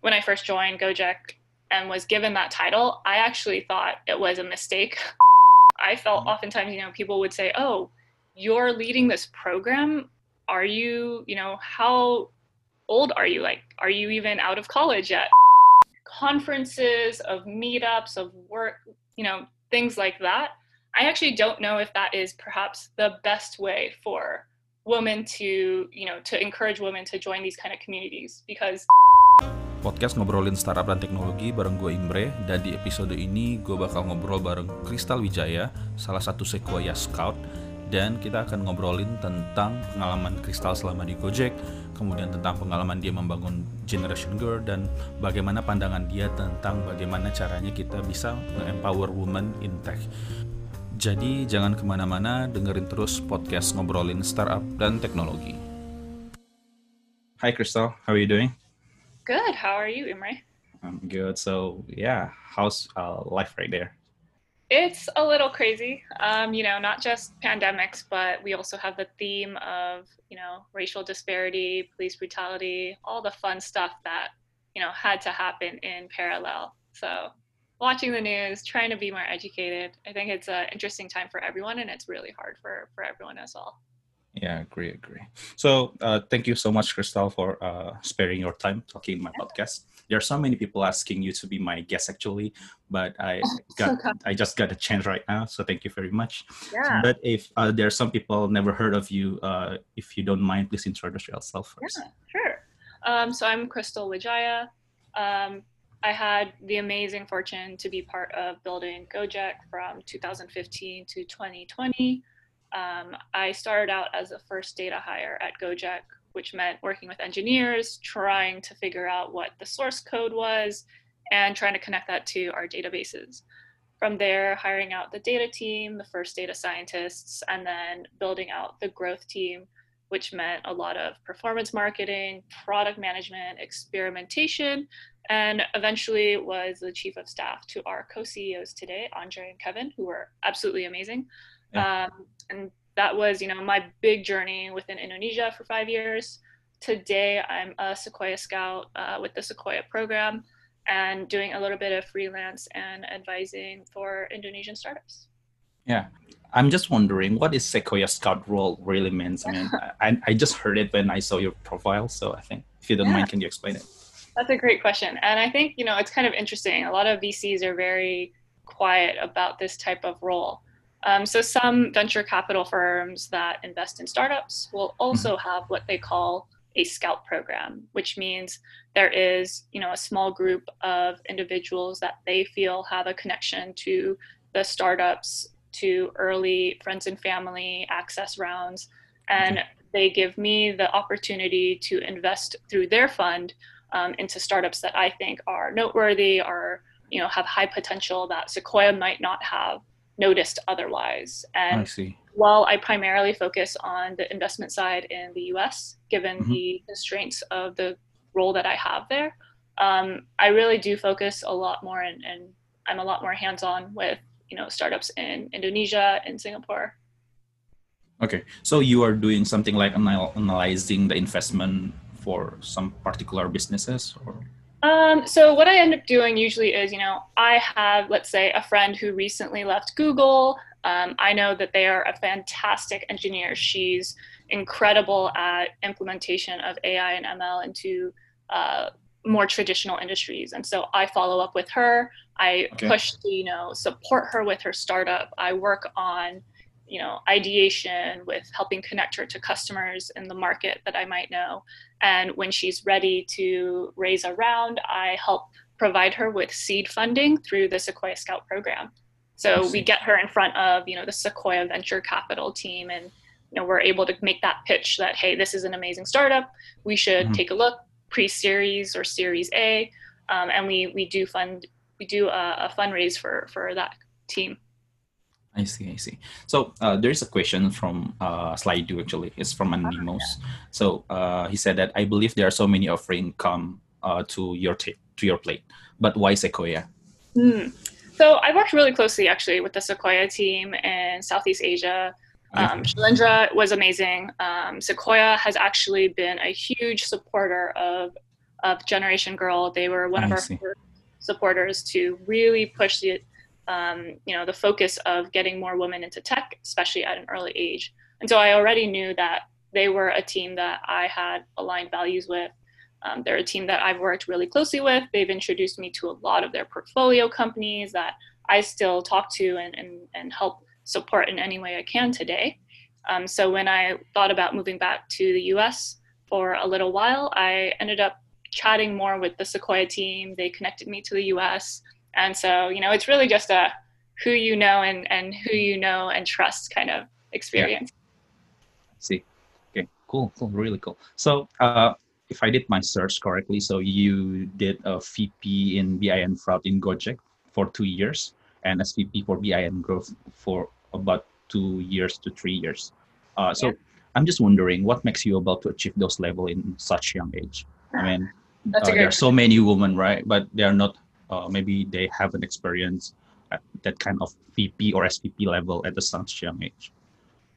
when I first joined Gojek and was given that title, I actually thought it was a mistake. I felt mm-hmm. oftentimes, you know, people would say, "Oh, you're leading this program. Are you, you know, how old are you? Like, are you even out of college yet?" Conferences, of meetups, of work, you know, things like that. I actually don't know if that is perhaps the best way for women to, you know, to encourage women to join these kind of communities because Podcast ngobrolin startup dan teknologi bareng gue Imbre dan di episode ini gue bakal ngobrol bareng Kristal Wijaya, salah satu Sequoia Scout dan kita akan ngobrolin tentang pengalaman Kristal selama di Gojek, kemudian tentang pengalaman dia membangun Generation Girl dan bagaimana pandangan dia tentang bagaimana caranya kita bisa empower women in tech. Jadi jangan ke mana-mana, dengerin terus podcast ngobrolin startup dan teknologi. Hi Crystal, how are you doing? Good. How are you, Imre? I'm good. So yeah, how's uh, life right there? It's a little crazy. Um, you know, not just pandemics, but we also have the theme of you know racial disparity, police brutality, all the fun stuff that you know had to happen in parallel. So watching the news, trying to be more educated. I think it's an interesting time for everyone, and it's really hard for for everyone as well. Yeah, agree, agree. So, uh, thank you so much, Crystal, for uh, sparing your time talking in my podcast. There are so many people asking you to be my guest, actually, but I got I just got a chance right now. So, thank you very much. Yeah. But if uh, there are some people never heard of you, uh, if you don't mind, please introduce yourself first. Yeah, sure. Um, so I'm Crystal Widjaja. Um, I had the amazing fortune to be part of building Gojek from 2015 to 2020. Um, I started out as a first data hire at Gojek, which meant working with engineers, trying to figure out what the source code was, and trying to connect that to our databases. From there, hiring out the data team, the first data scientists, and then building out the growth team, which meant a lot of performance marketing, product management, experimentation, and eventually was the chief of staff to our co-CEOs today, Andre and Kevin, who were absolutely amazing. Yeah. Um, and that was, you know, my big journey within Indonesia for five years. Today, I'm a Sequoia Scout uh, with the Sequoia program and doing a little bit of freelance and advising for Indonesian startups. Yeah. I'm just wondering what is Sequoia Scout role really means. I mean, I, I just heard it when I saw your profile, so I think if you don't Yeah. mind, can you explain it? That's a great question. And I think, you know, it's kind of interesting. A lot of VCs are very quiet about this type of role. Um, so some venture capital firms that invest in startups will also have what they call a scout program, which means there is, you know, a small group of individuals that they feel have a connection to the startups, to early friends and family access rounds, and they give me the opportunity to invest through their fund um, into startups that I think are noteworthy or you know have high potential that Sequoia might not have noticed otherwise. I And see. while I primarily focus on the investment side in the US, given Mhm. the constraints of the role that I have there, um, I really do focus a lot more and, and I'm a lot more hands-on with you know startups in Indonesia and Singapore. Okay, so you are doing something like anal- analyzing the investment for some particular businesses, or Um, so what I end up doing usually is, you know, I have, let's say, a friend who recently left Google. Um, I know that they are a fantastic engineer. She's incredible at implementation of AI and ML into uh, more traditional industries, and so I follow up with her. I Okay. push to, you know, support her with her startup. I work on, you know, ideation with helping connect her to customers in the market that I might know. And when she's ready to raise a round, I help provide her with seed funding through the Sequoia Scout program. So we get her in front of, you know, the Sequoia venture capital team and you know, we're able to make that pitch that hey, this is an amazing startup. We should Mhm. take a look pre-series or series A. Um, and we we do fund we do a, a fundraise for for that team. I see, I see. So uh, there is a question from uh, Slido actually. It's from Anonymous. So uh, he said that I believe there are so many offering come uh, to your ta- to your plate, but why Sequoia? Hmm. So I worked really closely actually with the Sequoia team in Southeast Asia. Yeah. Um, Shailendra was amazing. Um, Sequoia has actually been a huge supporter of of Generation Girl. They were one I of our supporters to really push the, um, you know, the focus of getting more women into tech, especially at an early age. And so I already knew that they were a team that I had aligned values with. Um, they're a team that I've worked really closely with. They've introduced me to a lot of their portfolio companies that I still talk to and, and, and help support in any way I can today. Um, so when I thought about moving back to the US for a little while, I ended up chatting more with the Sequoia team. They connected me to the US. And so, you know, it's really just a who you know and, and who you know and trust kind of experience. see. Okay. Cool cool. Really cool. So uh if i did my search correctly so you did a vp in bin fraud in gojek for two years and svp for bin growth for about two years to three years. Uh so Yeah. i'm just wondering what makes you able to achieve those level in such young age? I mean That's uh, there are so many women right? But they are not uh, maybe they haven't experienced at that kind of vp or svp level at a such young age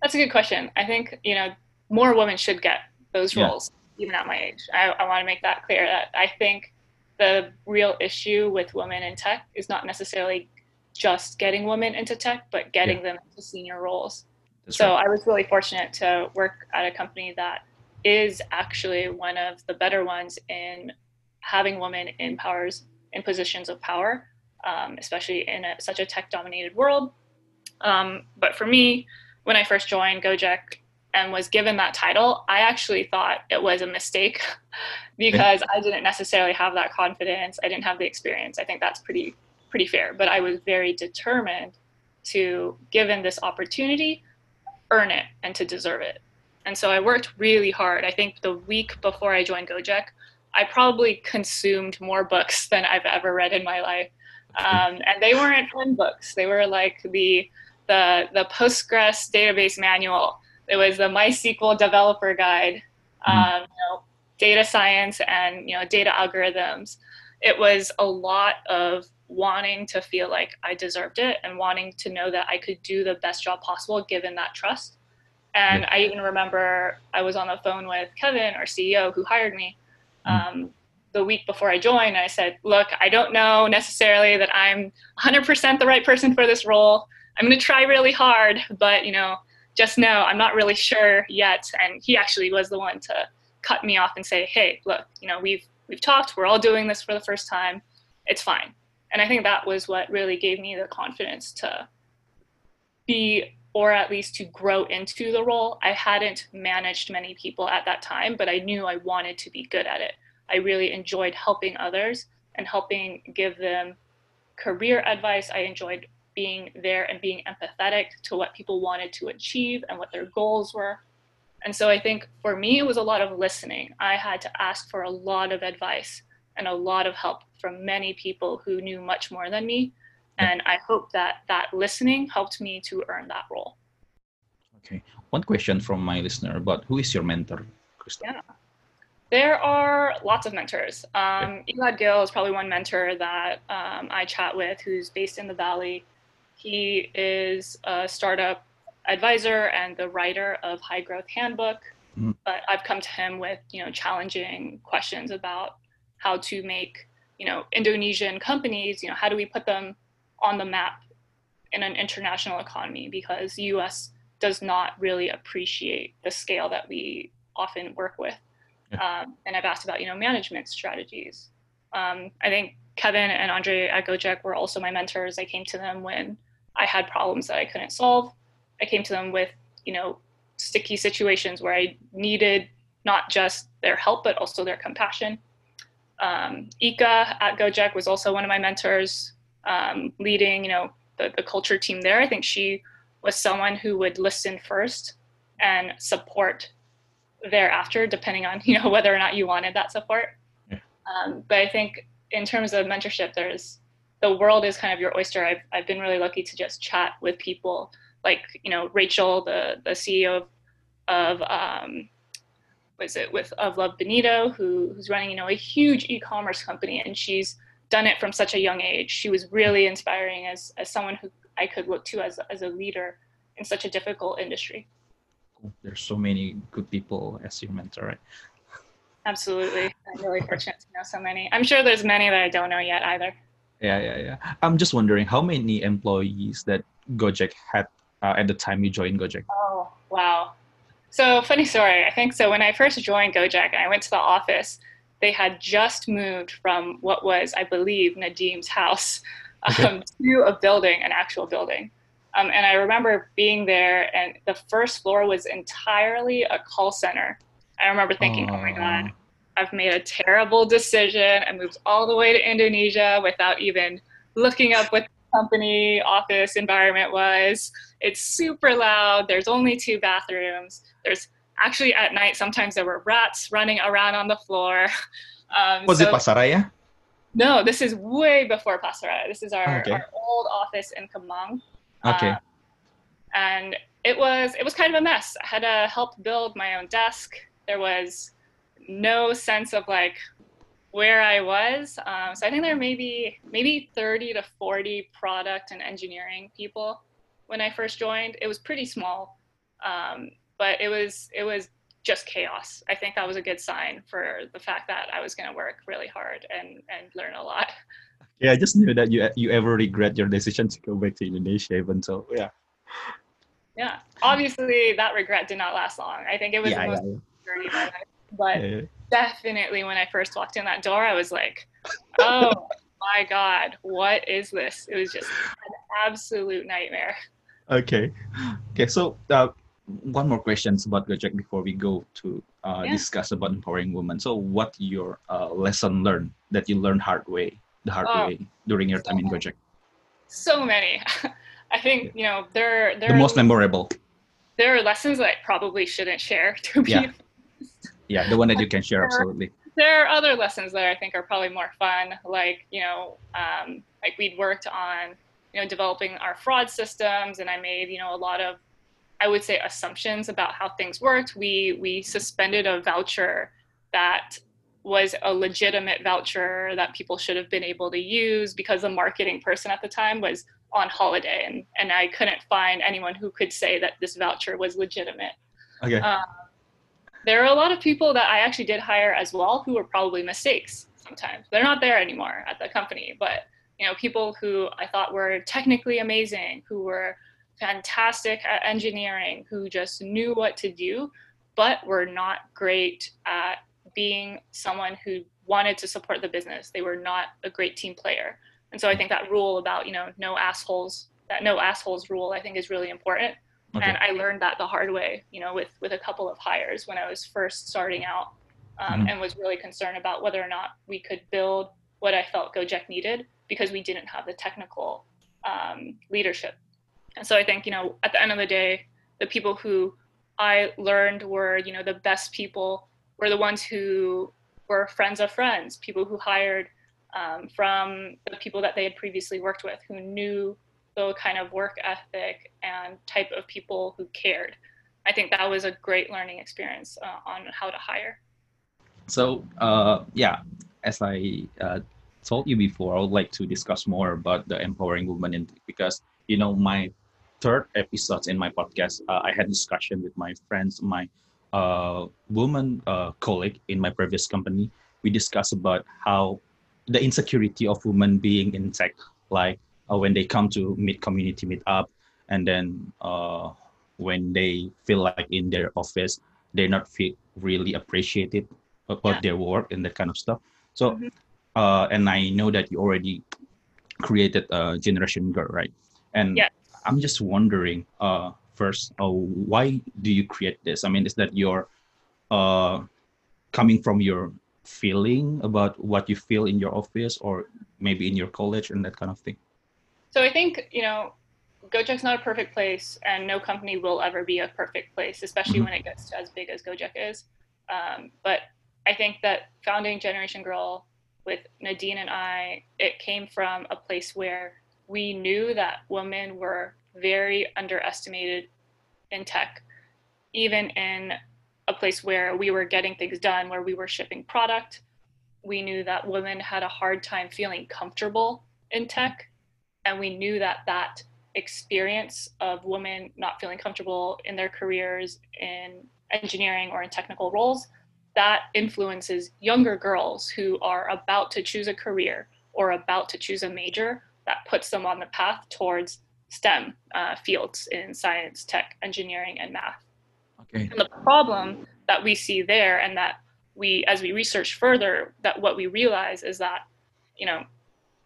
That's a good question. I think, you know, more women should get those Yeah. roles, even at my age. I, I want to make that clear that I think the real issue with women in tech is not necessarily just getting women into tech, but getting them into senior roles. That's so right. I was really fortunate to work at a company that is actually one of the better ones in having women in powers in positions of power, um, especially in a, such a tech dominated world. Um, but for me, when I first joined Gojek and was given that title, I actually thought it was a mistake because I didn't necessarily have that confidence. I didn't have the experience. I think that's pretty pretty fair. But I was very determined to, given this opportunity, earn it and to deserve it. And so I worked really hard. I think the week before I joined Gojek, I probably consumed more books than I've ever read in my life. Um, and they weren't fun books. They were like the the the Postgres database manual. It was the MySQL developer guide. Um, you know, data science and you know data algorithms. It was a lot of wanting to feel like I deserved it and wanting to know that I could do the best job possible given that trust. And I even remember I was on the phone with Kevin, our CEO, who hired me. Um, the week before I joined, I said, Look, I don't know necessarily that I'm 100% the right person for this role. I'm going to try really hard, but you know, just know I'm not really sure yet. And he actually was the one to cut me off and say, Hey, look, you know, we've we've talked. We're all doing this for the first time. It's fine. And I think that was what really gave me the confidence to be or at least to grow into the role. I hadn't managed many people at that time, but I knew I wanted to be good at it. I really enjoyed helping others and helping give them career advice. I enjoyed being there and being empathetic to what people wanted to achieve and what their goals were. And so I think for me, it was a lot of listening. I had to ask for a lot of advice and a lot of help from many people who knew much more than me. And I hope that that listening helped me to earn that role. Okay. One question from my listener about who is your mentor, Krista? Yeah. There are lots of mentors. Um, Elad Gil is probably one mentor that um, I chat with who's based in the Valley. He is a startup advisor and the writer of High Growth Handbook. Mhm. But I've come to him with you know challenging questions about how to make you know Indonesian companies. You know how do we put them on the map in an international economy because the U.S. does not really appreciate the scale that we often work with. Um, and I've asked about you know management strategies. Um, I think Kevin and Andre at Gojek were also my mentors. I came to them when I had problems that I couldn't solve. I came to them with you know sticky situations where I needed not just their help but also their compassion. Um, Ika at Gojek was also one of my mentors, um, leading you know the, the culture team there. I think she was someone who would listen first and support thereafter, depending on you know whether or not you wanted that support. Yeah. Um, but I think in terms of mentorship, there's the world is kind of your oyster. I've I've been really lucky to just chat with people like you know Rachel, the the CEO of, of um, was it with of Love Bonito, who who's running you know a huge e-commerce company, and she's done it from such a young age. She was really inspiring as as someone who I could look to as as a leader in such a difficult industry. There's so many good people as your mentor, right? Absolutely. I'm really fortunate to know so many. I'm sure there's many that I don't know yet either. Yeah, yeah, yeah. I'm just wondering how many employees that Gojek had uh, at the time you joined Gojek. Oh, wow. So, funny story. I think so. When I first joined Gojek and I went to the office, they had just moved from what was, I believe, Nadiem's house Okay. um, to a building, an actual building. Um, and I remember being there, and the first floor was entirely a call center. I remember thinking, oh, my God, I've made a terrible decision. I moved all the way to Indonesia without even looking up what the company office environment was. It's super loud. There's only two bathrooms. There's actually at night, sometimes there were rats running around on the floor. Um, Was so- it Pasaraya? no, this is way before Pasaraya. This is our, Okay. our old office in Kemang. Okay. Uh, and it was it was kind of a mess. I had to help build my own desk. There was no sense of like where I was. Um, so I think there may be maybe 30 to 40 product and engineering people when I first joined. It was pretty small, um, but it was it was just chaos. I think that was a good sign for the fact that I was going to work really hard and and learn a lot. Yeah, I just knew that you you ever regret your decision to go back to Indonesia, even so. Yeah. Yeah, obviously that regret did not last long. I think it was Yeah, the most yeah, journey of my life. But yeah, definitely when I first walked in that door, I was like, oh my God, what is this? It was just an absolute nightmare. Okay. Okay. So, uh, one more questions about Gojek before we go to uh, Yeah. discuss about empowering women. So, what your uh, lesson learned that you learned hard way, the hard Oh. way during your time in Gojek? So many. I think, you know, there, there, The most memorable. there are lessons that I probably shouldn't share to be Yeah. Yeah, the one that you can share absolutely. there are other lessons that I think are probably more fun, like you know, um, like we'd worked on, you know, developing our fraud systems, and I made you know a lot of, I would say, assumptions about how things worked. We we suspended a voucher that was a legitimate voucher that people should have been able to use because the marketing person at the time was on holiday and, and I couldn't find anyone who could say that this voucher was legitimate Okay. um, there are a lot of people that I actually did hire as well who were probably mistakes sometimes. They're not there anymore at the company, but you know, people who I thought were technically amazing, who were fantastic at engineering, who just knew what to do, but were not great at being someone who wanted to support the business. They were not a great team player. And so I think that rule about, you know, no assholes, that no assholes rule, I think is really important okay. and I learned that the hard way, you know, with with a couple of hires when I was first starting out, um, Mhm. and was really concerned about whether or not we could build what I felt Gojek needed because we didn't have the technical um, leadership. And so I think, you know, at the end of the day, the people who I learned were, you know, the best people were the ones who were friends of friends, people who hired um, from the people that they had previously worked with, who knew the kind of work ethic and type of people who cared. I think that was a great learning experience uh, on how to hire. So, uh, yeah, as I uh, told you before, I would like to discuss more about the empowering women in, because you know my third episode in my podcast, uh, I had discussion with my friends, my uh, woman uh, colleague in my previous company. We discussed about how the insecurity of women being in tech, like uh, when they come to meet community meet up, and then uh, when they feel like in their office they're not feel really appreciated about Yeah. their work and that kind of stuff. So, Mhm. uh, and I know that you already created a generation girl, right? And Yes. I'm just wondering, uh, first, uh, why do you create this? I mean, is that your uh, coming from your feeling about what you feel in your office, or maybe in your college and that kind of thing? So I think, you know, Gojek's not a perfect place, and no company will ever be a perfect place, especially Mhm. when it gets to as big as Gojek is. Um, but I think that founding Generation Girl with Nadine and I, it came from a place where we knew that women were very underestimated in tech, even in a place where we were getting things done, where we were shipping product. We knew that women had a hard time feeling comfortable in tech and we knew that that experience of women not feeling comfortable in their careers in engineering or in technical roles that influences younger girls who are about to choose a career or about to choose a major that puts them on the path towards STEM uh, fields in science, tech, engineering, and math. Okay. And the problem that we see there, and that we, as we research further, that what we realize is that, you know,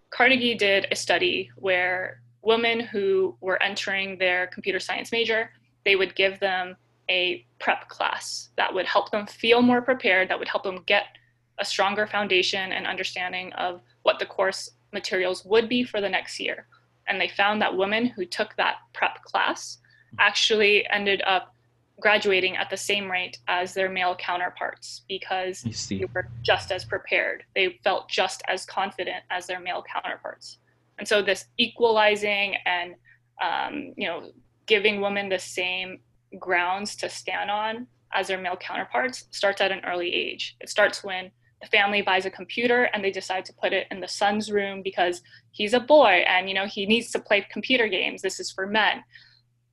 Carnegie did a study where women who were entering their computer science major, they would give them a prep class that would help them feel more prepared, that would help them get a stronger foundation and understanding of what the course materials would be for the next year. And they found that women who took that prep class actually ended up graduating at the same rate as their male counterparts because they were just as prepared. They felt just as confident as their male counterparts. And so this equalizing and um, you know giving women the same grounds to stand on as their male counterparts starts at an early age. It starts when the family buys a computer and they decide to put it in the son's room because he's a boy and you know he needs to play computer games. This is for men.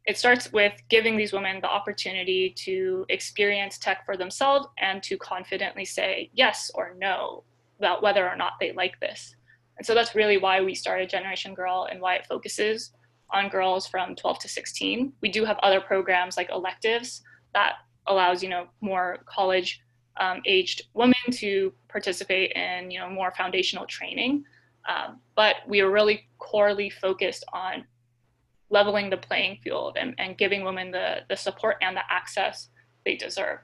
It starts with giving these women the opportunity to experience tech for themselves and to confidently say yes or no about whether or not they like this. And so that's really why we started Generation Girl and why it focuses on girls from 12 to 16. We do have other programs like electives that allows, you know, more college um, aged women to participate in, you know, more foundational training. Um, but we are really corely focused on leveling the playing field and, and giving women the, the support and the access they deserve.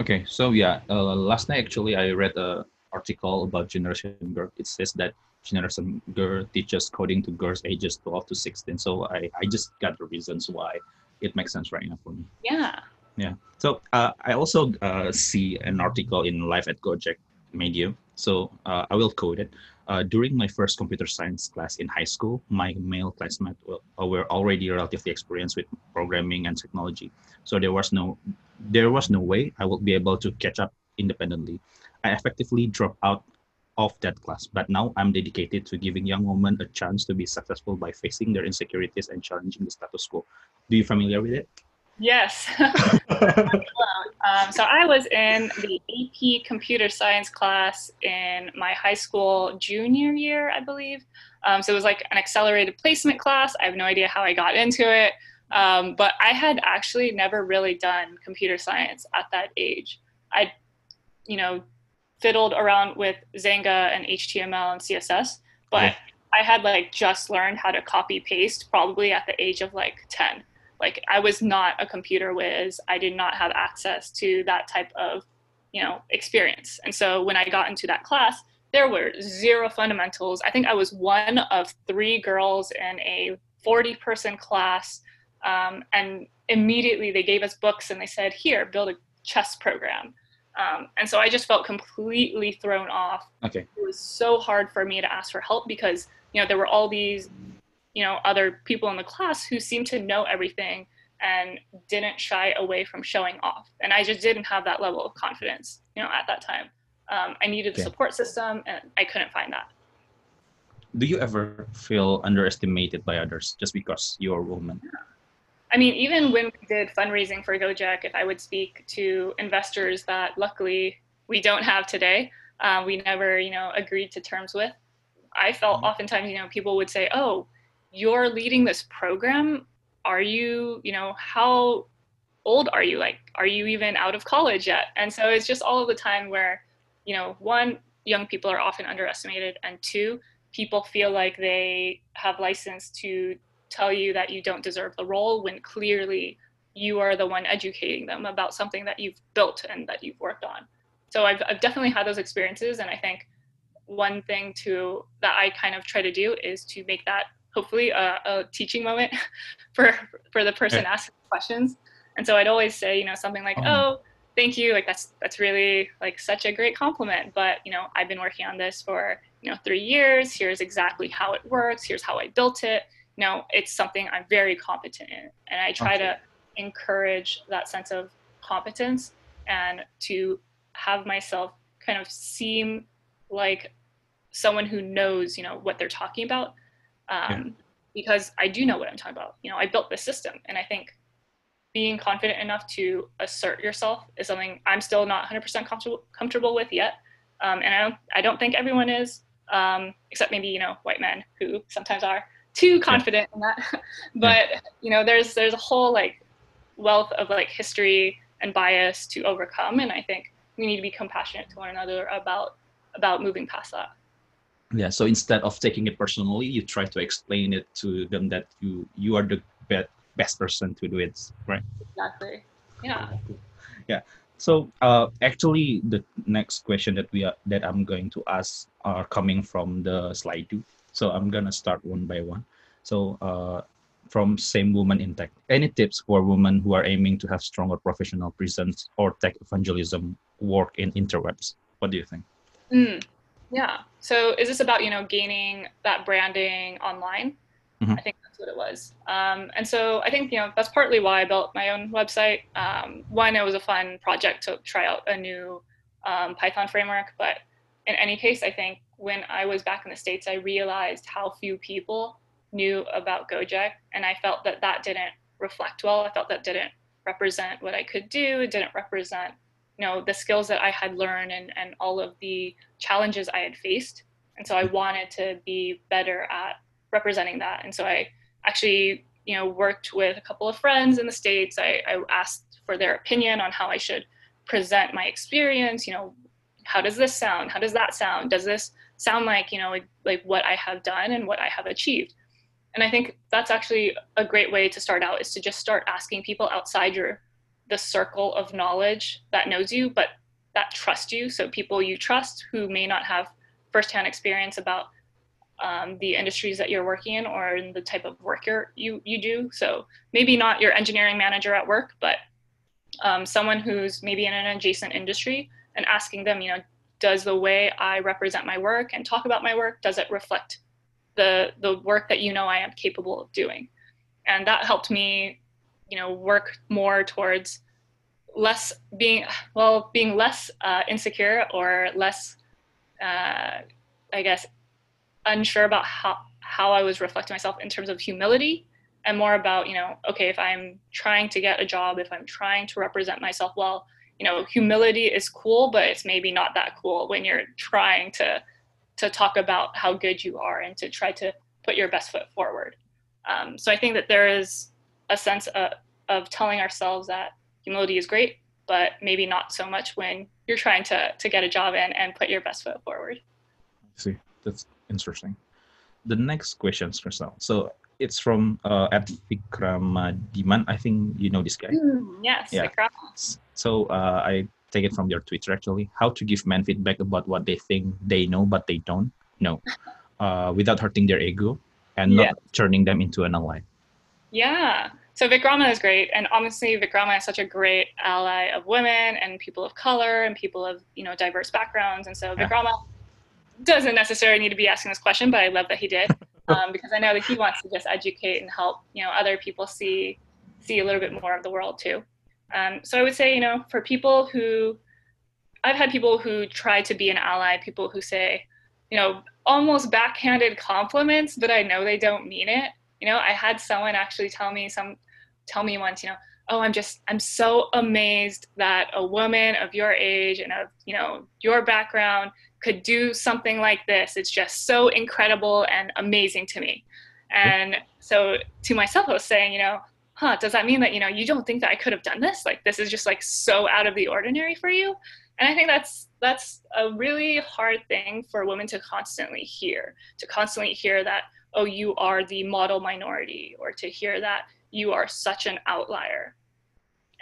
Okay, so yeah, uh, last night actually I read a article about Generation Girl. It says that Generation Girl teaches coding to girls ages 12 to 16. So I, I just got the reasons why it makes sense right now for me. Yeah. Yeah. So uh, I also uh, see an article in Life at Gojek Medium. So uh, I will quote it. Uh, during my first computer science class in high school, my male classmates were already relatively experienced with programming and technology. So there was no, there was no way I would be able to catch up independently. I effectively dropped out of that class. But now I'm dedicated to giving young women a chance to be successful by facing their insecurities and challenging the status quo. Do you familiar with it? Yes. um, so I was in the AP computer science class in my high school junior year, I believe. Um, so it was like an accelerated placement class. I have no idea how I got into it. Um, but I had actually never really done computer science at that age. I, you know, fiddled around with Xanga and HTML and CSS, but yeah. I had like just learned how to copy paste probably at the age of like 10. Like I was not a computer whiz. I did not have access to that type of, you know, experience. And so when I got into that class, there were zero fundamentals. I think I was one of three girls in a 40 person class. Um, and immediately they gave us books and they said, here, build a chess program. Um, and so I just felt completely thrown off. Okay. It was so hard for me to ask for help because, you know, there were all these, you know, other people in the class who seemed to know everything and didn't shy away from showing off. And I just didn't have that level of confidence, you know, at that time. Um, I needed the okay. support system and I couldn't find that. Do you ever feel underestimated by others just because you're a woman? Yeah. I mean, even when we did fundraising for Gojek, if I would speak to investors that luckily we don't have today, uh, we never, you know, agreed to terms with, I felt mm-hmm. oftentimes, you know, people would say, "Oh, you're leading this program. Are you, you know, how old are you? Like, are you even out of college yet?" And so it's just all of the time where, you know, one, young people are often underestimated, and two, people feel like they have license to tell you that you don't deserve the role when clearly you are the one educating them about something that you've built and that you've worked on. So I've, I've definitely had those experiences. And I think one thing to that I kind of try to do is to make that hopefully a, a teaching moment for, for the person yeah. asking questions. And so I'd always say, you know, something like, uh-huh. oh, thank you. Like that's, that's really like such a great compliment. But, you know, I've been working on this for, you know, three years. Here's exactly how it works. Here's how I built it You know, it's something I'm very competent in. And I try okay. to encourage that sense of competence and to have myself kind of seem like someone who knows, you know, what they're talking about. Um, yeah. Because I do know what I'm talking about. You know, I built this system, and I think being confident enough to assert yourself is something I'm still not 100% comfortable comfortable with yet, um, and I don't I don't think everyone is, um, except maybe you know white men who sometimes are too confident yeah. in that. but yeah. you know, there's there's a whole like wealth of like history and bias to overcome, and I think we need to be compassionate to one another about about moving past that. Yeah. So instead of taking it personally, you try to explain it to them that you you are the best best person to do it, right? Exactly. Yeah. Yeah. So uh, actually, the next question that we are that I'm going to ask are coming from the Slido. So I'm gonna start one by one. So uh, from same woman in tech, any tips for women who are aiming to have stronger professional presence or tech evangelism work in interwebs? What do you think? Mm, yeah. So is this about you know gaining that branding online? Mm-hmm. I think that's what it was. Um, and so I think you know that's partly why I built my own website. Um, one, it was a fun project to try out a new um, Python framework, but in any case, I think when I was back in the States, I realized how few people knew about Gojek. And I felt that that didn't reflect well. I felt that didn't represent what I could do. It didn't represent, know, the skills that I had learned and, and all of the challenges I had faced. And so I wanted to be better at representing that. And so I actually, you know, worked with a couple of friends in the States. I, I asked for their opinion on how I should present my experience, you know, how does this sound? How does that sound? Does this sound like, you know, like, like what I have done and what I have achieved? And I think that's actually a great way to start out is to just start asking people outside your the circle of knowledge that knows you, but that trust you. So people you trust who may not have firsthand experience about um, the industries that you're working in or in the type of work you you do. So maybe not your engineering manager at work, but um, someone who's maybe in an adjacent industry and asking them, you know, does the way I represent my work and talk about my work, does it reflect the the work that you know I am capable of doing? And that helped me, you know, work more towards less being well being less uh, insecure or less uh, I guess unsure about how how I was reflecting myself in terms of humility and more about you know okay if I'm trying to get a job if I'm trying to represent myself well you know humility is cool but it's maybe not that cool when you're trying to to talk about how good you are and to try to put your best foot forward. Um, so i think that there is a sense of, of telling ourselves that humility is great but maybe not so much when you're trying to to get a job in and put your best foot forward I see that's interesting the next question Crystal. so it's from uh, at Vikrama I think you know this guy. Mm, yes, yeah. So uh, I take it from your Twitter actually. How to give men feedback about what they think they know but they don't know, uh, without hurting their ego and yeah. not turning them into an ally. Yeah. So Vikrama is great, and honestly, Vikrama is such a great ally of women and people of color and people of you know diverse backgrounds. And so Vikrama yeah. doesn't necessarily need to be asking this question, but I love that he did. um, because I know that he wants to just educate and help you know other people see see a little bit more of the world too. Um, so I would say you know for people who I've had people who try to be an ally, people who say you know almost backhanded compliments, but I know they don't mean it. You know, I had someone actually tell me some tell me once, you know, oh, I'm just I'm so amazed that a woman of your age and of you know your background could do something like this. It's just so incredible and amazing to me. And so to myself, I was saying, you know, huh, does that mean that, you know, you don't think that I could have done this? Like, this is just like so out of the ordinary for you? And I think that's, that's a really hard thing for women to constantly hear, to constantly hear that, oh, you are the model minority, or to hear that you are such an outlier.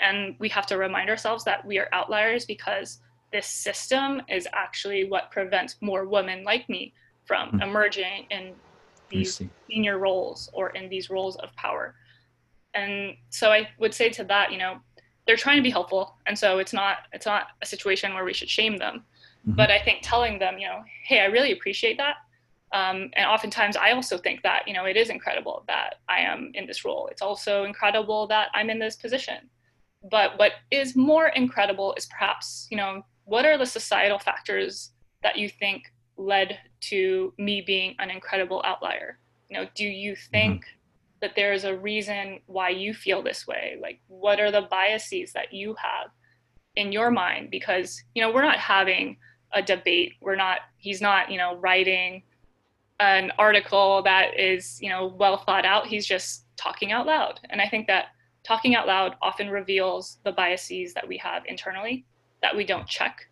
And we have to remind ourselves that we are outliers because this system is actually what prevents more women like me from mm. emerging in these senior roles or in these roles of power. And so I would say to that, you know, they're trying to be helpful, and so it's not it's not a situation where we should shame them. Mm-hmm. But I think telling them, you know, hey, I really appreciate that. Um, and oftentimes I also think that, you know, it is incredible that I am in this role. It's also incredible that I'm in this position. But what is more incredible is perhaps, you know, what are the societal factors that you think led to me being an incredible outlier? You know, do you mm-hmm. think mm-hmm. that there is a reason why you feel this way. Like, what are the biases that you have in your mind? Because, you know, we're not having a debate. We're not, he's not, you know, writing an article that is, you know, well thought out. He's just talking out loud. And I think that talking out loud often reveals the biases that we have internally that we don't check.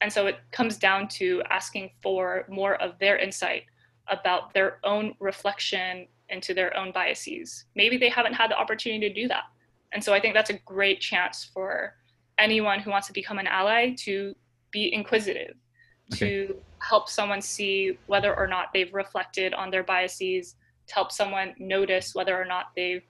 And so it comes down to asking for more of their insight about their own reflection into their own biases. Maybe they haven't had the opportunity to do that. And so I think that's a great chance for anyone who wants to become an ally to be inquisitive, okay. to help someone see whether or not they've reflected on their biases, to help someone notice whether or not they've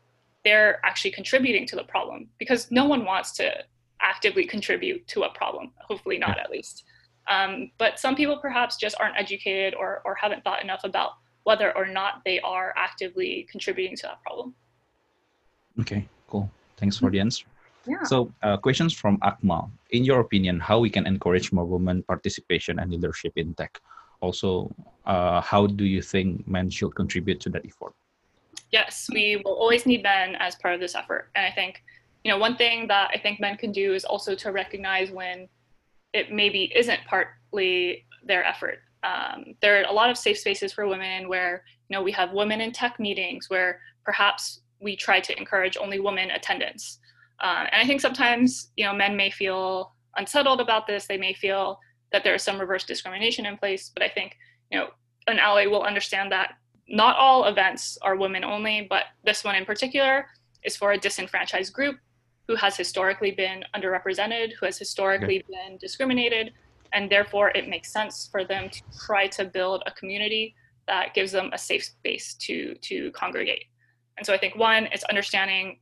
they're actually contributing to the problem because no one wants to actively contribute to a problem hopefully not at least um, but some people perhaps just aren't educated or, or haven't thought enough about whether or not they are actively contributing to that problem. Okay, cool. Thanks for the answer. Yeah. So, uh, questions from Akmal. In your opinion, how we can encourage more women participation and leadership in tech? Also, uh, how do you think men should contribute to that effort? Yes, we will always need men as part of this effort. And I think, you know, one thing that I think men can do is also to recognize when it maybe isn't partly their effort. Um, there are a lot of safe spaces for women where you know we have women in tech meetings where perhaps we try to encourage only women attendance. Uh, and I think sometimes you know men may feel unsettled about this. They may feel that there is some reverse discrimination in place. But I think you know an ally will understand that not all events are women only, but this one in particular is for a disenfranchised group who has historically been underrepresented, who has historically okay. been discriminated, and therefore it makes sense for them to try to build a community that gives them a safe space to to congregate. And so I think one is understanding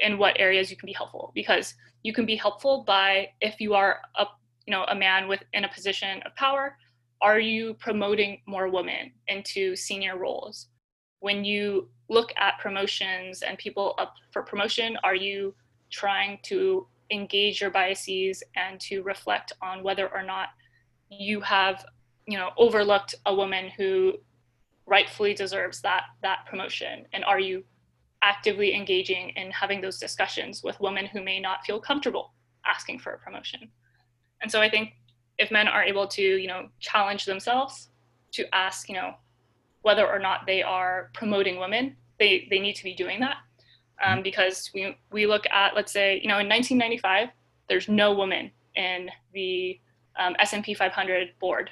in what areas you can be helpful because you can be helpful by if you are a you know a man within a position of power, are you promoting more women into senior roles? When you look at promotions and people up for promotion, are you trying to engage your biases and to reflect on whether or not you have you know overlooked a woman who rightfully deserves that that promotion and are you actively engaging in having those discussions with women who may not feel comfortable asking for a promotion and so i think if men are able to you know challenge themselves to ask you know whether or not they are promoting women they they need to be doing that um, mm-hmm. because we we look at let's say you know in 1995 there's no woman in the um, S&P 500 board.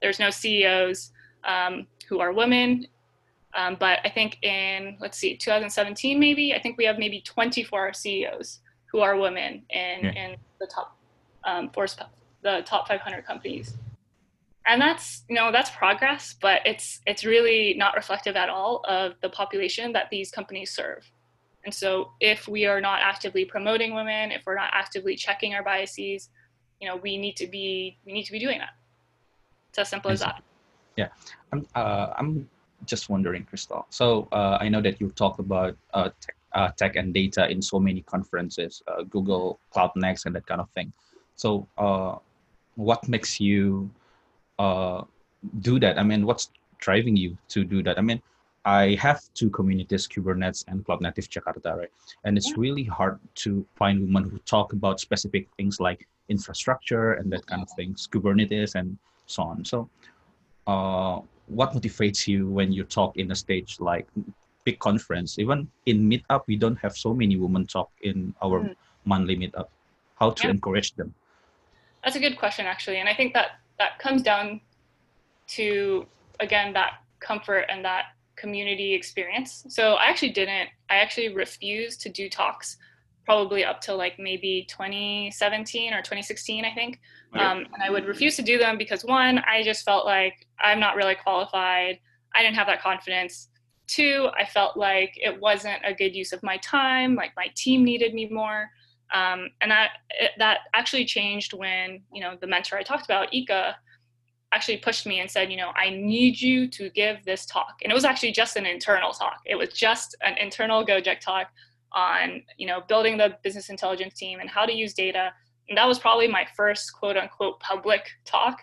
There's no CEOs um, who are women, um, but I think in let's see 2017 maybe I think we have maybe 24 CEOs who are women in yeah. in the top um, force the top 500 companies and that's you know that's progress but it's it's really not reflective at all of the population that these companies serve and so if we are not actively promoting women, if we're not actively checking our biases, you know, we need to be we need to be doing that. It's as simple as that. Yeah, I'm uh, I'm just wondering, Crystal. So uh, I know that you talked about uh, tech, uh, tech and data in so many conferences, uh, Google Cloud Next, and that kind of thing. So uh, what makes you do that? I mean, what's driving you to do that? I mean, I have two communities, Kubernetes and Cloud Native Jakarta, right? And it's yeah. really hard to find women who talk about specific things like infrastructure and that kind of things, Kubernetes and so on. So, uh, what motivates you when you talk in a stage like big conference? Even in meetup, we don't have so many women talk in our mm. monthly meetup. How to yeah. encourage them? That's a good question, actually, and I think that that comes down to again that comfort and that community experience. So I actually didn't, I actually refused to do talks probably up till like maybe 2017 or 2016, I think. Um, and I would refuse to do them because one, I just felt like I'm not really qualified. I didn't have that confidence. Two, I felt like it wasn't a good use of my time. Like my team needed me more. Um, and that it, that actually changed when you know the mentor I talked about, Ika, actually pushed me and said, you know, I need you to give this talk. And it was actually just an internal talk. It was just an internal Gojek talk on, you know, building the business intelligence team and how to use data. And that was probably my first quote unquote public talk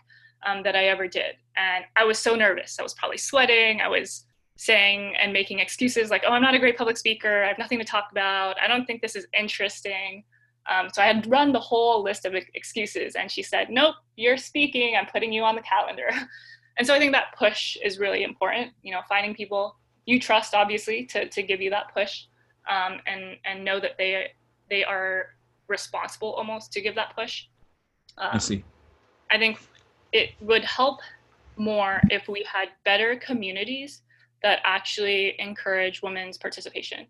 um, that I ever did. And I was so nervous. I was probably sweating. I was saying and making excuses like, oh, I'm not a great public speaker. I have nothing to talk about. I don't think this is interesting. Um, so I had run the whole list of excuses, and she said, nope, you're speaking. I'm putting you on the calendar. and so I think that push is really important. You know, finding people you trust, obviously, to, to give you that push, um, and and know that they they are responsible almost to give that push. Um, I see. I think it would help more if we had better communities that actually encourage women's participation.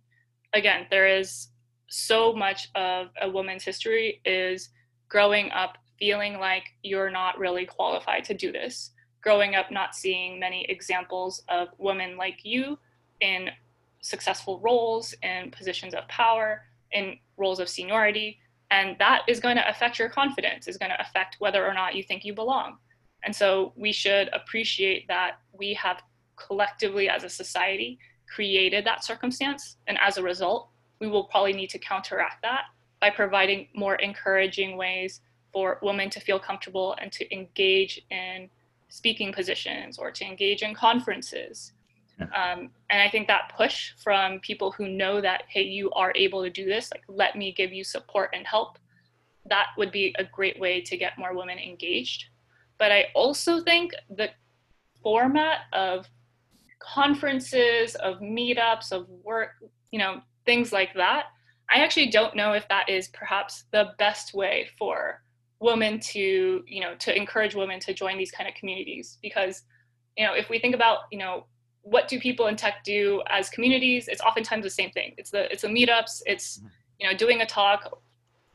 Again, there is so much of a woman's history is growing up feeling like you're not really qualified to do this, growing up not seeing many examples of women like you in successful roles, in positions of power, in roles of seniority. And that is going to affect your confidence, is going to affect whether or not you think you belong. And so we should appreciate that we have collectively as a society created that circumstance. And as a result, we will probably need to counteract that by providing more encouraging ways for women to feel comfortable and to engage in speaking positions or to engage in conferences. Um, and I think that push from people who know that, hey, you are able to do this, like, let me give you support and help, that would be a great way to get more women engaged. But I also think the format of conferences, of meetups, of work, you know, things like that. I actually don't know if that is perhaps the best way for women to, you know, to encourage women to join these kind of communities because, you know, if we think about, you know, what do people in tech do as communities? It's oftentimes the same thing. It's the it's the meetups, it's you know, doing a talk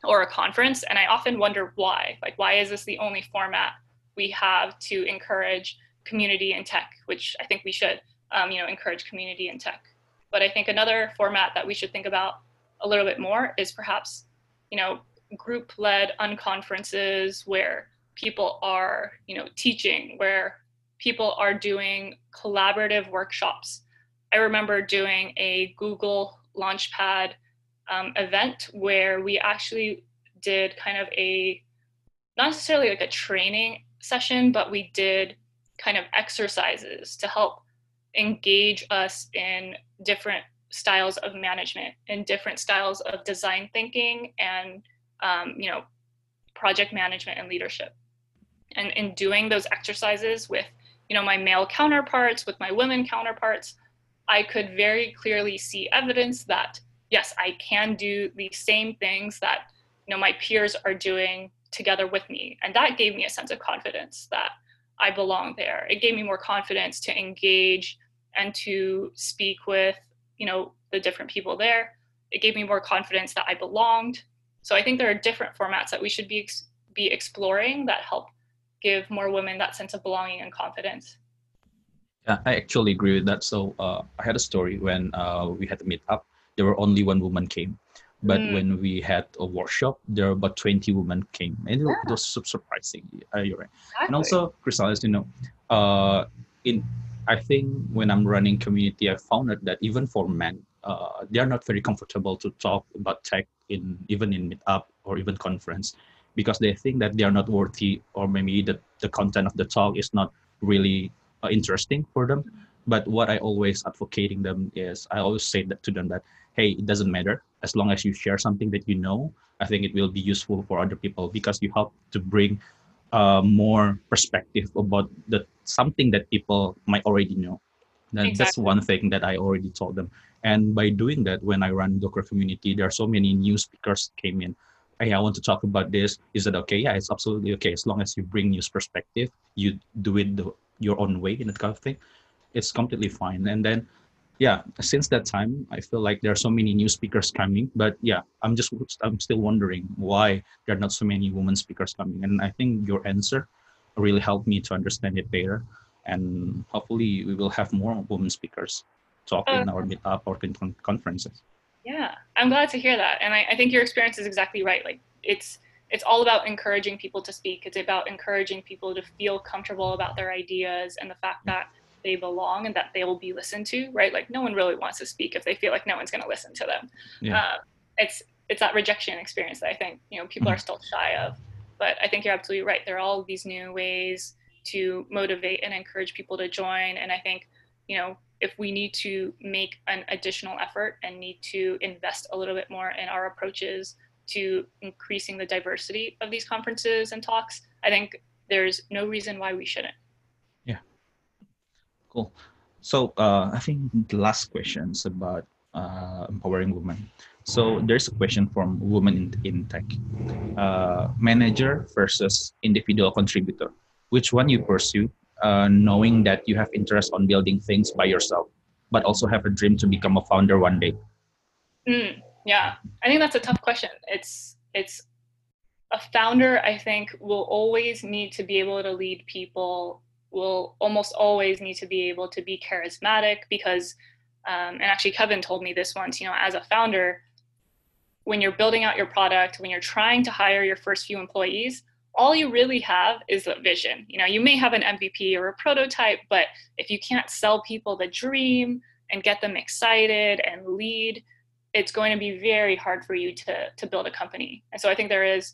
or a conference and I often wonder why. Like why is this the only format we have to encourage community in tech, which I think we should um, you know, encourage community in tech. But I think another format that we should think about a little bit more is perhaps, you know, group-led unconferences where people are, you know, teaching, where people are doing collaborative workshops. I remember doing a Google Launchpad um, event where we actually did kind of a, not necessarily like a training session, but we did kind of exercises to help engage us in different styles of management and different styles of design thinking and um, you know project management and leadership and in doing those exercises with you know my male counterparts with my women counterparts i could very clearly see evidence that yes i can do the same things that you know my peers are doing together with me. And that gave me a sense of confidence that i belong there. It gave me more confidence to engage and to speak with you know the different people there. It gave me more confidence that i belonged. So i think there are different formats that we should be be exploring that help give more women that sense of belonging and confidence yeah i actually agree with that so uh, i had a story when uh, we had a meetup. there were only one woman came but mm. when we had a workshop there were about 20 women came and yeah. it was surprising uh, you're right exactly. and also crystal as you know uh, in I think when I'm running community, I found out that even for men, uh, they are not very comfortable to talk about tech in even in meetup or even conference because they think that they are not worthy or maybe the, the content of the talk is not really uh, interesting for them. But what I always advocating them is I always say that to them that hey, it doesn't matter as long as you share something that you know. I think it will be useful for other people because you help to bring uh, more perspective about the something that people might already know. And exactly. that's one thing that I already told them. And by doing that, when I run Docker community, there are so many new speakers came in. Hey, I want to talk about this. Is it okay? Yeah, it's absolutely okay. As long as you bring news perspective, you do it the, your own way and that kind of thing. It's completely fine. And then yeah, since that time, I feel like there are so many new speakers coming. But yeah, I'm just I'm still wondering why there are not so many women speakers coming. And I think your answer really helped me to understand it better. And hopefully, we will have more women speakers talk uh, in our meetup or con- conferences. Yeah, I'm glad to hear that. And I, I think your experience is exactly right. Like it's it's all about encouraging people to speak. It's about encouraging people to feel comfortable about their ideas and the fact that they belong and that they will be listened to, right? Like no one really wants to speak if they feel like no one's going to listen to them. Yeah. Uh, it's it's that rejection experience that I think you know people mm-hmm. are still shy of. But I think you're absolutely right. There are all these new ways to motivate and encourage people to join, and I think you know, if we need to make an additional effort and need to invest a little bit more in our approaches to increasing the diversity of these conferences and talks, I think there's no reason why we shouldn't. Yeah. Cool. So uh, I think the last question is about uh, empowering women. So there's a question from women in, in tech, uh, manager versus individual contributor. Which one you pursue, uh, knowing that you have interest on building things by yourself, but also have a dream to become a founder one day? Mm, yeah, I think that's a tough question. It's it's a founder. I think will always need to be able to lead people. Will almost always need to be able to be charismatic because, um, and actually Kevin told me this once. You know, as a founder, when you're building out your product, when you're trying to hire your first few employees, all you really have is a vision. You know, you may have an MVP or a prototype, but if you can't sell people the dream and get them excited and lead, it's going to be very hard for you to to build a company. And so I think there is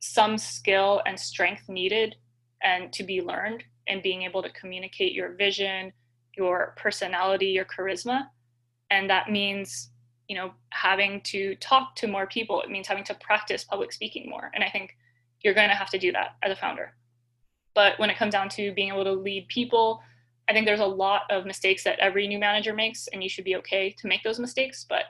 some skill and strength needed and to be learned in being able to communicate your vision, your personality, your charisma. And that means you know having to talk to more people it means having to practice public speaking more and i think you're going to have to do that as a founder. But when it comes down to being able to lead people i think there's a lot of mistakes that every new manager makes and you should be okay to make those mistakes but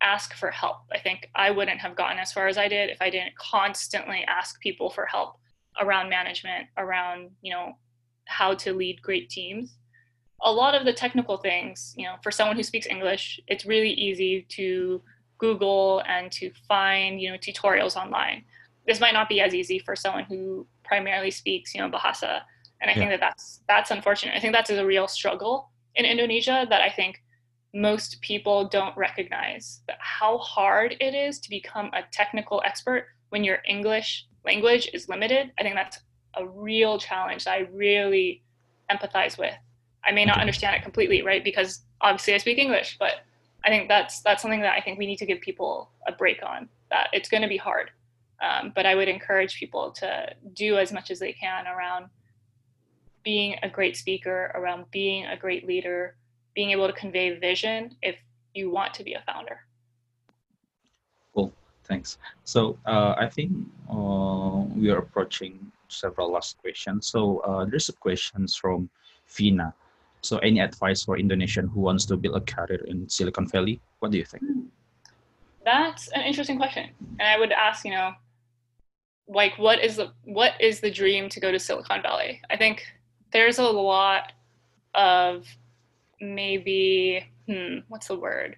ask for help. I think i wouldn't have gotten as far as i did if i didn't constantly ask people for help around management around you know how to lead great teams. A lot of the technical things, you know, for someone who speaks English, it's really easy to Google and to find, you know, tutorials online. This might not be as easy for someone who primarily speaks, you know, Bahasa. And I yeah. think that that's that's unfortunate. I think that's a real struggle in Indonesia that I think most people don't recognize that how hard it is to become a technical expert when your English language is limited. I think that's a real challenge that I really empathize with. I may not understand it completely, right? Because obviously I speak English, but I think that's that's something that I think we need to give people a break on. That it's going to be hard, um, but I would encourage people to do as much as they can around being a great speaker, around being a great leader, being able to convey vision if you want to be a founder. Cool, thanks. So uh, I think uh, we are approaching several last questions. So uh, there's a questions from Vina. So, any advice for Indonesian who wants to build a career in Silicon Valley? What do you think? That's an interesting question, and I would ask, you know, like what is the what is the dream to go to Silicon Valley? I think there's a lot of maybe hmm, what's the word?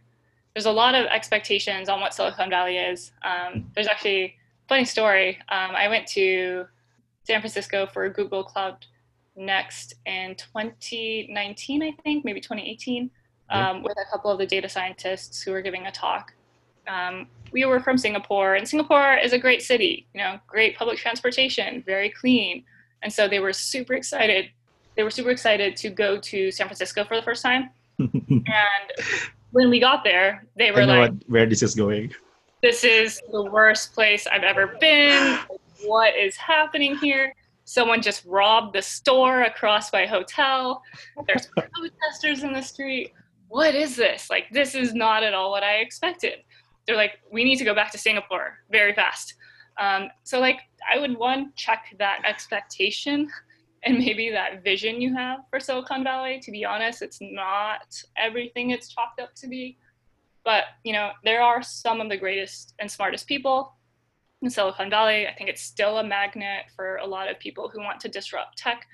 There's a lot of expectations on what Silicon Valley is. Um, there's actually funny story. Um, I went to San Francisco for Google Cloud next in 2019, I think, maybe 2018, um, with a couple of the data scientists who were giving a talk. Um, we were from Singapore, and Singapore is a great city, you know, great public transportation, very clean. And so they were super excited. They were super excited to go to San Francisco for the first time. and when we got there, they were like, what, where this is going. This is the worst place I've ever been. What is happening here? someone just robbed the store across my hotel. There's protesters in the street. What is this? Like, this is not at all what I expected. They're like, we need to go back to Singapore very fast. Um, so, like, I would one check that expectation and maybe that vision you have for Silicon Valley. To be honest, it's not everything it's chalked up to be. But, you know, there are some of the greatest and smartest people in Silicon Valley. I think it's still a magnet for a lot of people who want to disrupt tech.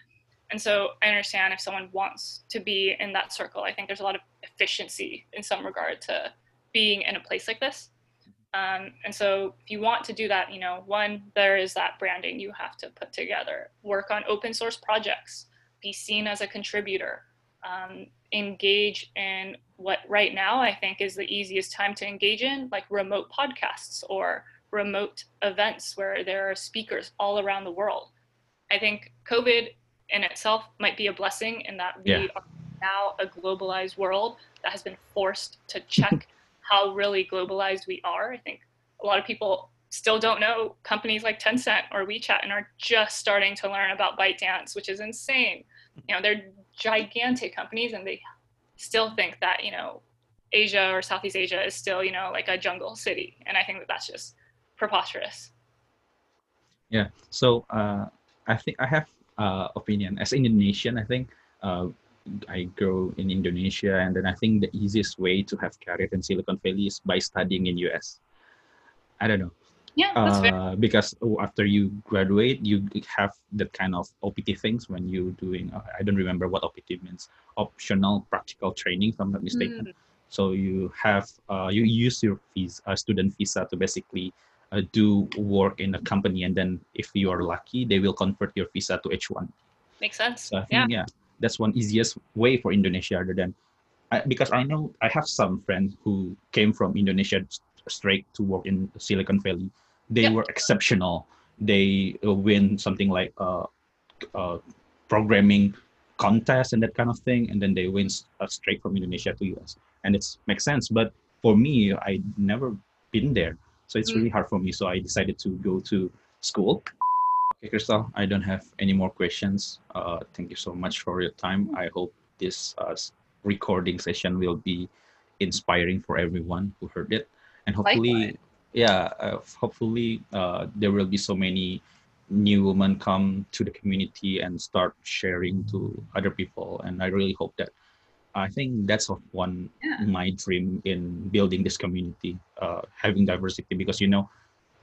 And so I understand if someone wants to be in that circle, I think there's a lot of efficiency in some regard to being in a place like this. Um, and so if you want to do that, you know, one, there is that branding you have to put together, work on open source projects, be seen as a contributor, um, engage in what right now I think is the easiest time to engage in, like remote podcasts or remote events where there are speakers all around the world. I think COVID in itself might be a blessing in that we are now a globalized world that has been forced to check how really globalized we are. I think a lot of people still don't know companies like Tencent or WeChat and are just starting to learn about ByteDance, which is insane. You know, they're gigantic companies and they still think that, you know, Asia or Southeast Asia is still, you know, like a jungle city. And I think that that's just preposterous. Yeah. So uh, I think I have uh, opinion as Indonesian. I think uh, I grow in Indonesia, and then I think the easiest way to have career in Silicon Valley is by studying in US. I don't know. Yeah. Uh, because oh, after you graduate, you have that kind of OPT things when you doing. Uh, I don't remember what OPT means. Optional practical training, if I'm not mistaken. Mm. So you have uh, you use your visa, uh, student visa to basically uh, do work in a company, and then if you are lucky, they will convert your visa to H1. Makes sense. So yeah. think yeah, that's one easiest way for Indonesia other than I, because I know I have some friends who came from Indonesia straight to work in Silicon Valley. They Yep. were exceptional. They uh, win something like uh, uh, programming contest and that kind of thing, and then they win uh, straight from Indonesia to US, and it makes sense. But for me, I never been there, so it's Mm. really hard for me. So I decided to go to school. Okay, Crystal, I don't have any more questions. Uh, thank you so much for your time. I hope this uh, recording session will be inspiring for everyone who heard it, and hopefully, yeah, uh, hopefully uh, there will be so many new women come to the community and start sharing to other people. And I really hope that. I think that's one Yeah. my dream in building this community, uh, having diversity because you know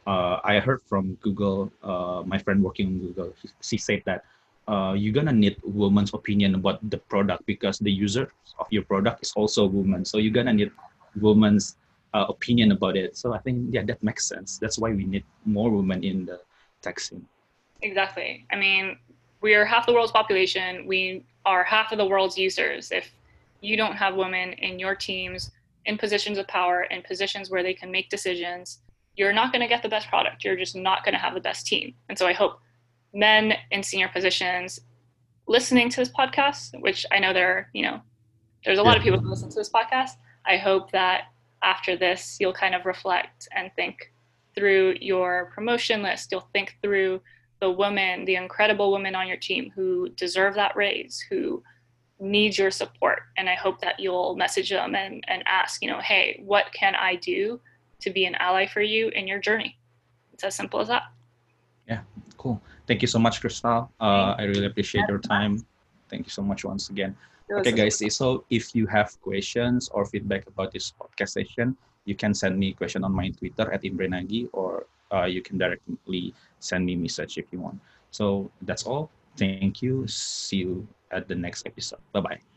uh, I heard from Google, uh, my friend working on Google, he, she said that uh, you're gonna need woman's opinion about the product because the user of your product is also a woman. So you're gonna need woman's uh, opinion about it. So I think yeah, that makes sense. That's why we need more women in the tech scene. Exactly. I mean, we are half the world's population. We are half of the world's users. If you don't have women in your teams in positions of power, in positions where they can make decisions, you're not going to get the best product. You're just not going to have the best team. And so I hope men in senior positions listening to this podcast, which I know there are, you know, there's a lot of people who listen to this podcast. I hope that after this, you'll kind of reflect and think through your promotion list. You'll think through the woman, the incredible women on your team who deserve that raise, who needs your support. And I hope that you'll message them and, and ask, you know, hey, what can I do to be an ally for you in your journey? It's as simple as that. Yeah, cool. Thank you so much, Crystal. Uh, I really appreciate your time. Thank you so much once again. Okay, guys. So if you have questions or feedback about this podcast session, you can send me a question on my Twitter at Imrenagi, or uh, you can directly send me message if you want. So that's all. Thank you. See you at the next episode. Bye bye.